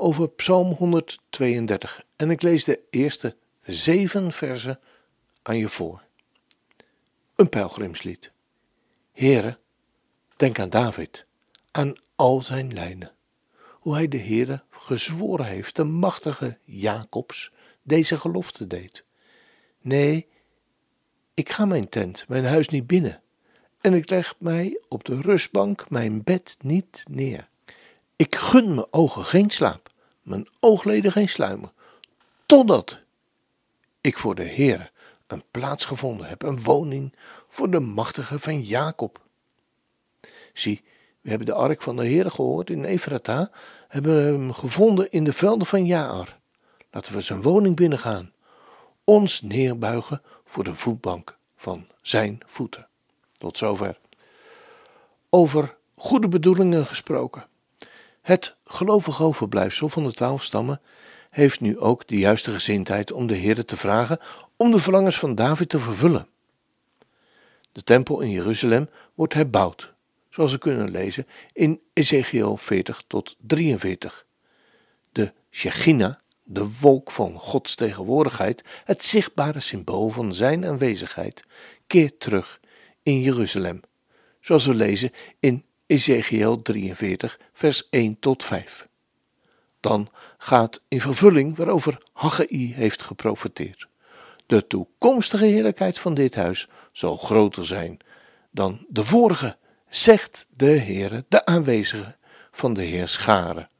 over Psalm 132 en ik lees de eerste zeven versen aan je voor. Een pelgrimslied. Heere, denk aan David, aan al zijn lijnen. Hoe hij de Heere gezworen heeft, de machtige Jacobs, deze gelofte deed. Nee, ik ga mijn tent, mijn huis niet binnen, en ik leg mij op de rustbank mijn bed niet neer. Ik gun mijn ogen geen slaap, mijn oogleden geen sluimer, totdat ik voor de Heer een plaats gevonden heb, een woning voor de machtige van Jacob. Zie, we hebben de ark van de Heer gehoord in Efrata, hebben hem gevonden in de velden van Jaar. Laten we zijn woning binnengaan, ons neerbuigen voor de voetbank van zijn voeten. Tot zover. Over goede bedoelingen gesproken. Het gelovige overblijfsel van de twaalf stammen heeft nu ook de juiste gezindheid om de Heer te vragen om de verlangens van David te vervullen. De tempel in Jeruzalem wordt herbouwd, zoals we kunnen lezen in Ezekiel 40 tot 43. De Shechina, de wolk van Gods tegenwoordigheid, het zichtbare symbool van zijn aanwezigheid, keert terug in Jeruzalem, zoals we lezen in Ezekiel 43, vers 1 tot 5. Dan gaat in vervulling waarover Haggai heeft geprofeteerd. De toekomstige heerlijkheid van dit huis zal groter zijn dan de vorige, zegt de Heere, de aanwezige van de Heer Scharen.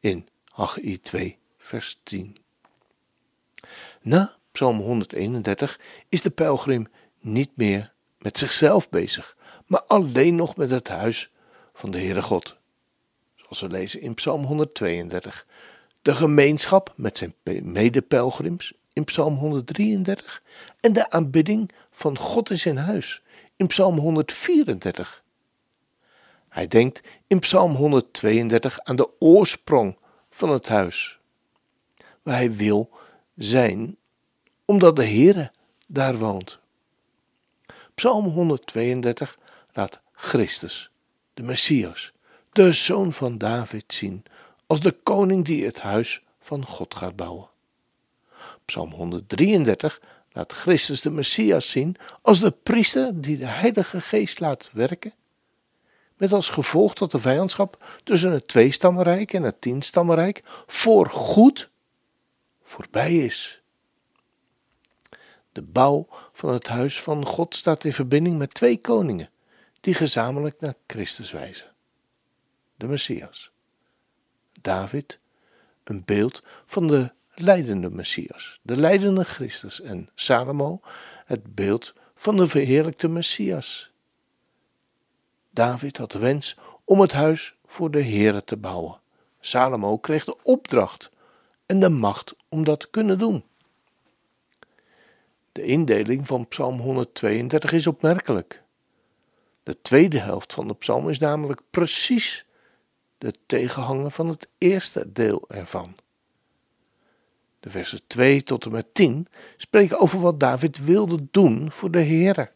In Haggai 2, vers 10. Na Psalm 131 is de pelgrim niet meer met zichzelf bezig, maar alleen nog met het huis van de Heere God. Zoals we lezen in Psalm 132. De gemeenschap met zijn medepelgrims in Psalm 133 en de aanbidding van God in zijn huis in Psalm 134. Hij denkt in Psalm 132 aan de oorsprong van het huis, waar hij wil zijn, omdat de Heere daar woont. Psalm 132 laat Christus de Messias, de zoon van David, zien als de koning die het huis van God gaat bouwen. Psalm 133 laat Christus de Messias zien als de priester die de Heilige Geest laat werken, met als gevolg dat de vijandschap tussen het tweestammenrijk en het tienstammenrijk voor goed voorbij is. De bouw van het huis van God staat in verbinding met twee koningen, die gezamenlijk naar Christus wijzen. De Messias. David, een beeld van de leidende Messias, de leidende Christus, en Salomo, het beeld van de verheerlijkte Messias. David had de wens om het huis voor de Heere te bouwen. Salomo kreeg de opdracht en de macht om dat te kunnen doen. De indeling van Psalm 132 is opmerkelijk. De tweede helft van de psalm is namelijk precies de tegenhanger van het eerste deel ervan. De versen 2 tot en met 10 spreken over wat David wilde doen voor de Heer.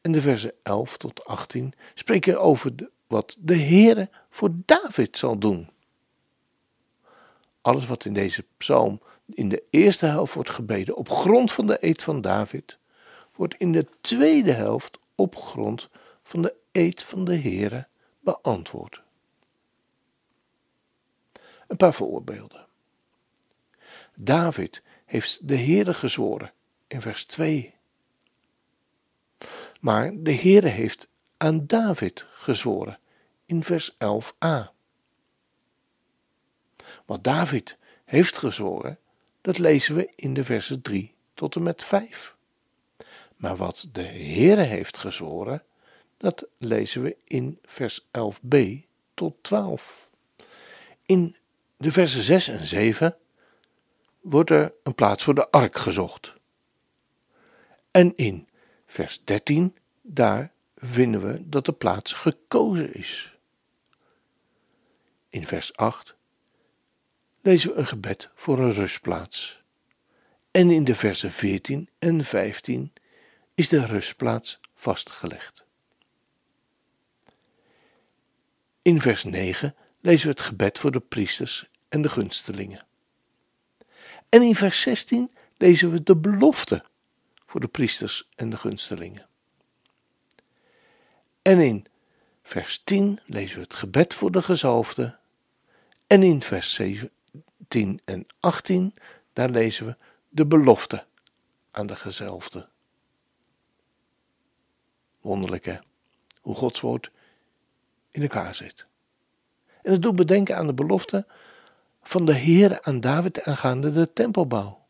En de versen 11 tot 18 spreken over wat de Heer voor David zal doen. Alles wat in deze psalm in de eerste helft wordt gebeden op grond van de eed van David, wordt in de tweede helft op grond van de eed van de Heere beantwoord. Een paar voorbeelden. David heeft de Heere gezworen in vers 2. Maar de Heere heeft aan David gezworen in vers 11a. Wat David heeft gezworen, dat lezen we in de versen 3 tot en met 5. Maar wat de Heere heeft gezworen, dat lezen we in vers 11b tot 12. In de versen 6 en 7 wordt er een plaats voor de ark gezocht. En in vers 13, daar vinden we dat de plaats gekozen is. In vers 8 lezen we een gebed voor een rustplaats. En in de versen 14 en 15 is de rustplaats vastgelegd. In vers 9 lezen we het gebed voor de priesters en de gunstelingen. En in vers 16 lezen we de belofte voor de priesters en de gunstelingen. En in vers 10 lezen we het gebed voor de gezalfde. En in vers 17 en 18, daar lezen we de belofte aan de gezalfde. Wonderlijk hè, hoe Gods woord in elkaar zit. En het doet bedenken aan de belofte van de Heer aan David aangaande de tempelbouw.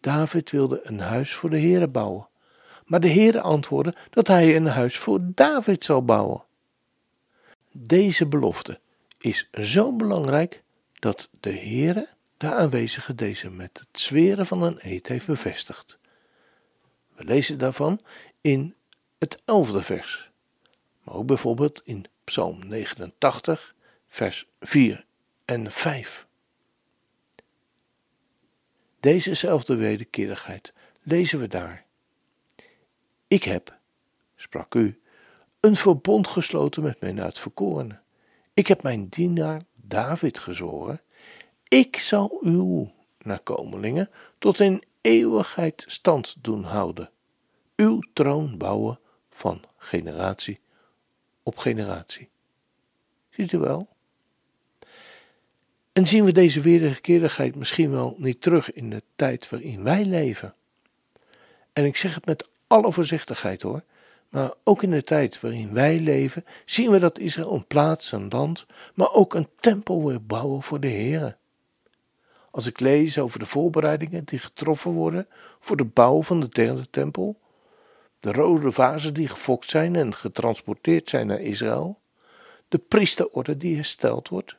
David wilde een huis voor de Heer bouwen, maar de Heer antwoordde dat hij een huis voor David zou bouwen. Deze belofte is zo belangrijk dat de Heer de aanwezige deze met het zweren van een eed heeft bevestigd. We lezen daarvan in het elfde vers, maar ook bijvoorbeeld in Psalm 89, vers 4 en 5. Dezezelfde wederkerigheid lezen we daar. Ik heb, sprak u, een verbond gesloten met mijn uitverkorene. Ik heb mijn dienaar David gezworen. Ik zal uw nakomelingen tot in eeuwigheid stand doen houden. Uw troon bouwen van generatie op generatie. Ziet u wel? En zien we deze wederkerigheid misschien wel niet terug in de tijd waarin wij leven? En ik zeg het met alle voorzichtigheid hoor, maar ook in de tijd waarin wij leven, zien we dat Israël een plaats, een land, maar ook een tempel wil bouwen voor de Heer. Als ik lees over de voorbereidingen die getroffen worden voor de bouw van de derde tempel, de rode vazen die gefokt zijn en getransporteerd zijn naar Israël, de priesterorde die hersteld wordt,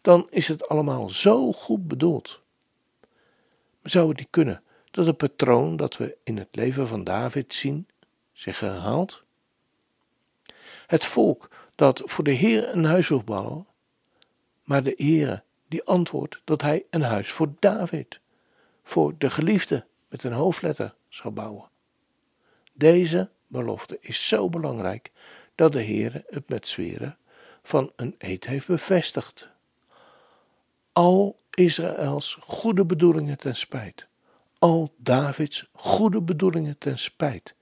dan is het allemaal zo goed bedoeld. Maar zou het niet kunnen dat het patroon dat we in het leven van David zien zich herhaalt? Het volk dat voor de Heer een huis wil bouwen, maar de Heer die antwoordt dat hij een huis voor David, voor de geliefde met een hoofdletter zal bouwen. Deze belofte is zo belangrijk dat de Heer het met zweren van een eed heeft bevestigd. Al Israëls goede bedoelingen ten spijt, al Davids goede bedoelingen ten spijt,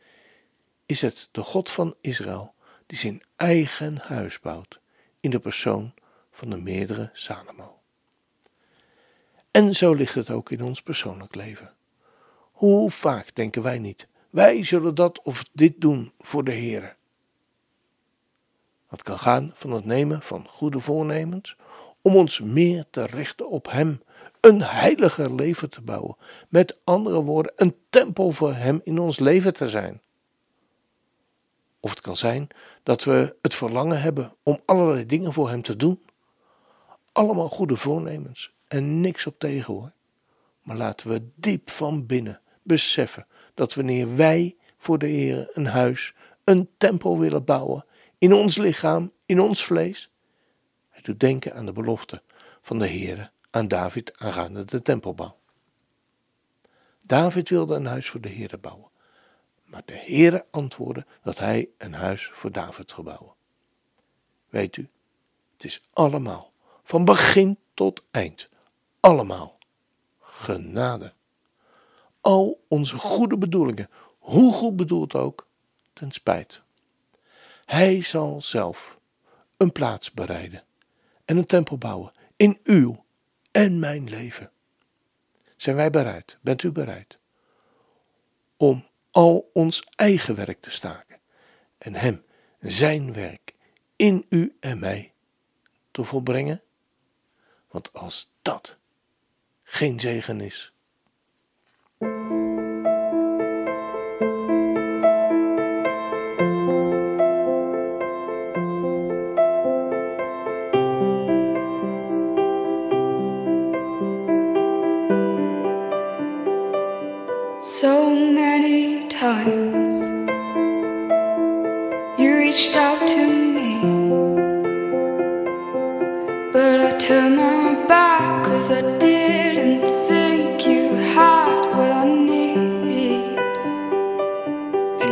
is het de God van Israël die zijn eigen huis bouwt in de persoon van de meerdere Salomo. En zo ligt het ook in ons persoonlijk leven. Hoe vaak denken wij niet, wij zullen dat of dit doen voor de Heer. Het kan gaan van het nemen van goede voornemens om ons meer te richten op Hem, een heiliger leven te bouwen. Met andere woorden, een tempel voor Hem in ons leven te zijn. Of het kan zijn dat we het verlangen hebben om allerlei dingen voor Hem te doen. Allemaal goede voornemens en niks op tegen hoor. Maar laten we diep van binnen beseffen dat wanneer wij voor de Heer een huis, een tempel willen bouwen, in ons lichaam, in ons vlees, het doet denken aan de belofte van de Heer aan David aangaande de tempelbouw. David wilde een huis voor de Heer bouwen, maar de Heer antwoordde dat hij een huis voor David zou bouwen. Weet u, het is allemaal, van begin tot eind, allemaal genade al onze goede bedoelingen, hoe goed bedoeld ook, ten spijt. Hij zal zelf een plaats bereiden en een tempel bouwen in uw en mijn leven. Zijn wij bereid? Bent u bereid? Om al ons eigen werk te staken en Hem, Zijn werk, in u en mij te volbrengen? Want als dat geen zegen is,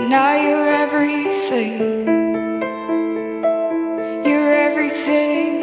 now you're everything. You're everything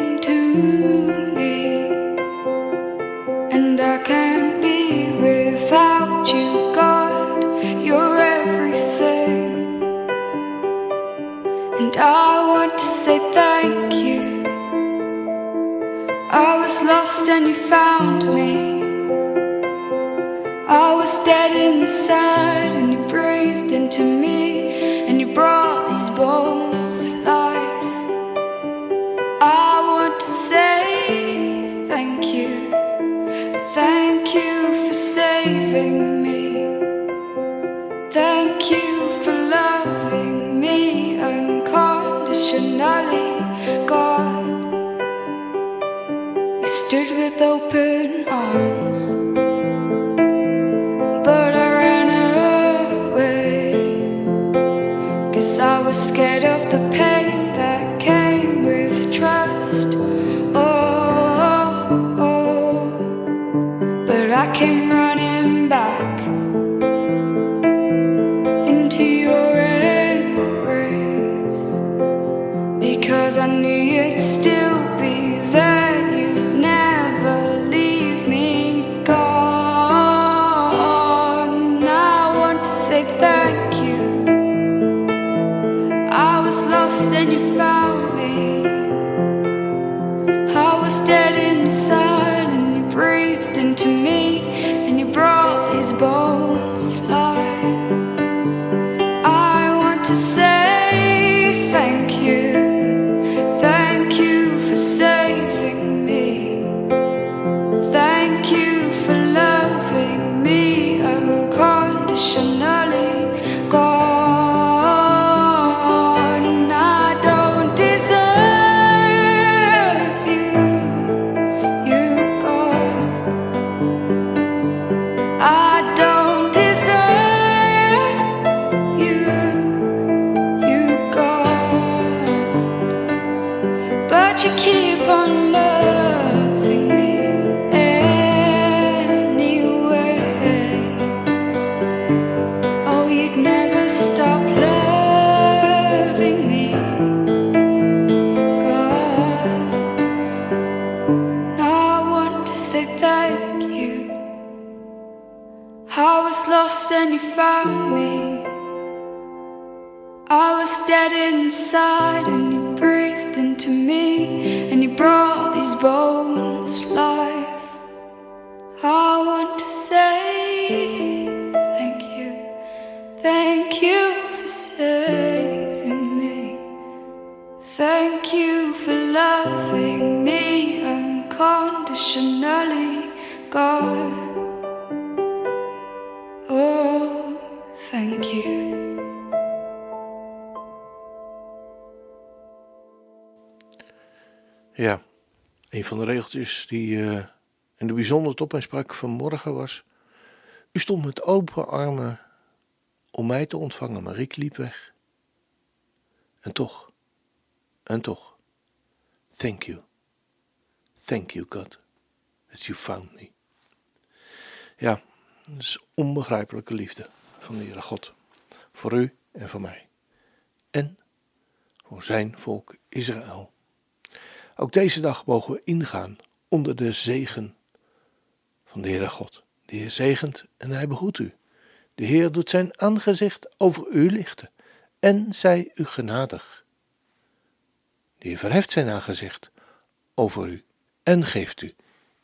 unconditionally, God. Oh, thank you. Ja, een van de regeltjes die eh, in de bijzonder tot mij sprak vanmorgen was... U stond met open armen om mij te ontvangen, maar ik liep weg. En toch, en toch, thank you. Thank you, God, that you found me. Ja, dat is onbegrijpelijke liefde van de Heere God. Voor u en voor mij. En voor zijn volk Israël. Ook deze dag mogen we ingaan onder de zegen van de Heere God. De Heer zegent en hij behoedt u. De Heer doet zijn aangezicht over u lichten en zij u genadig. De Heer verheft zijn aangezicht over u en geeft u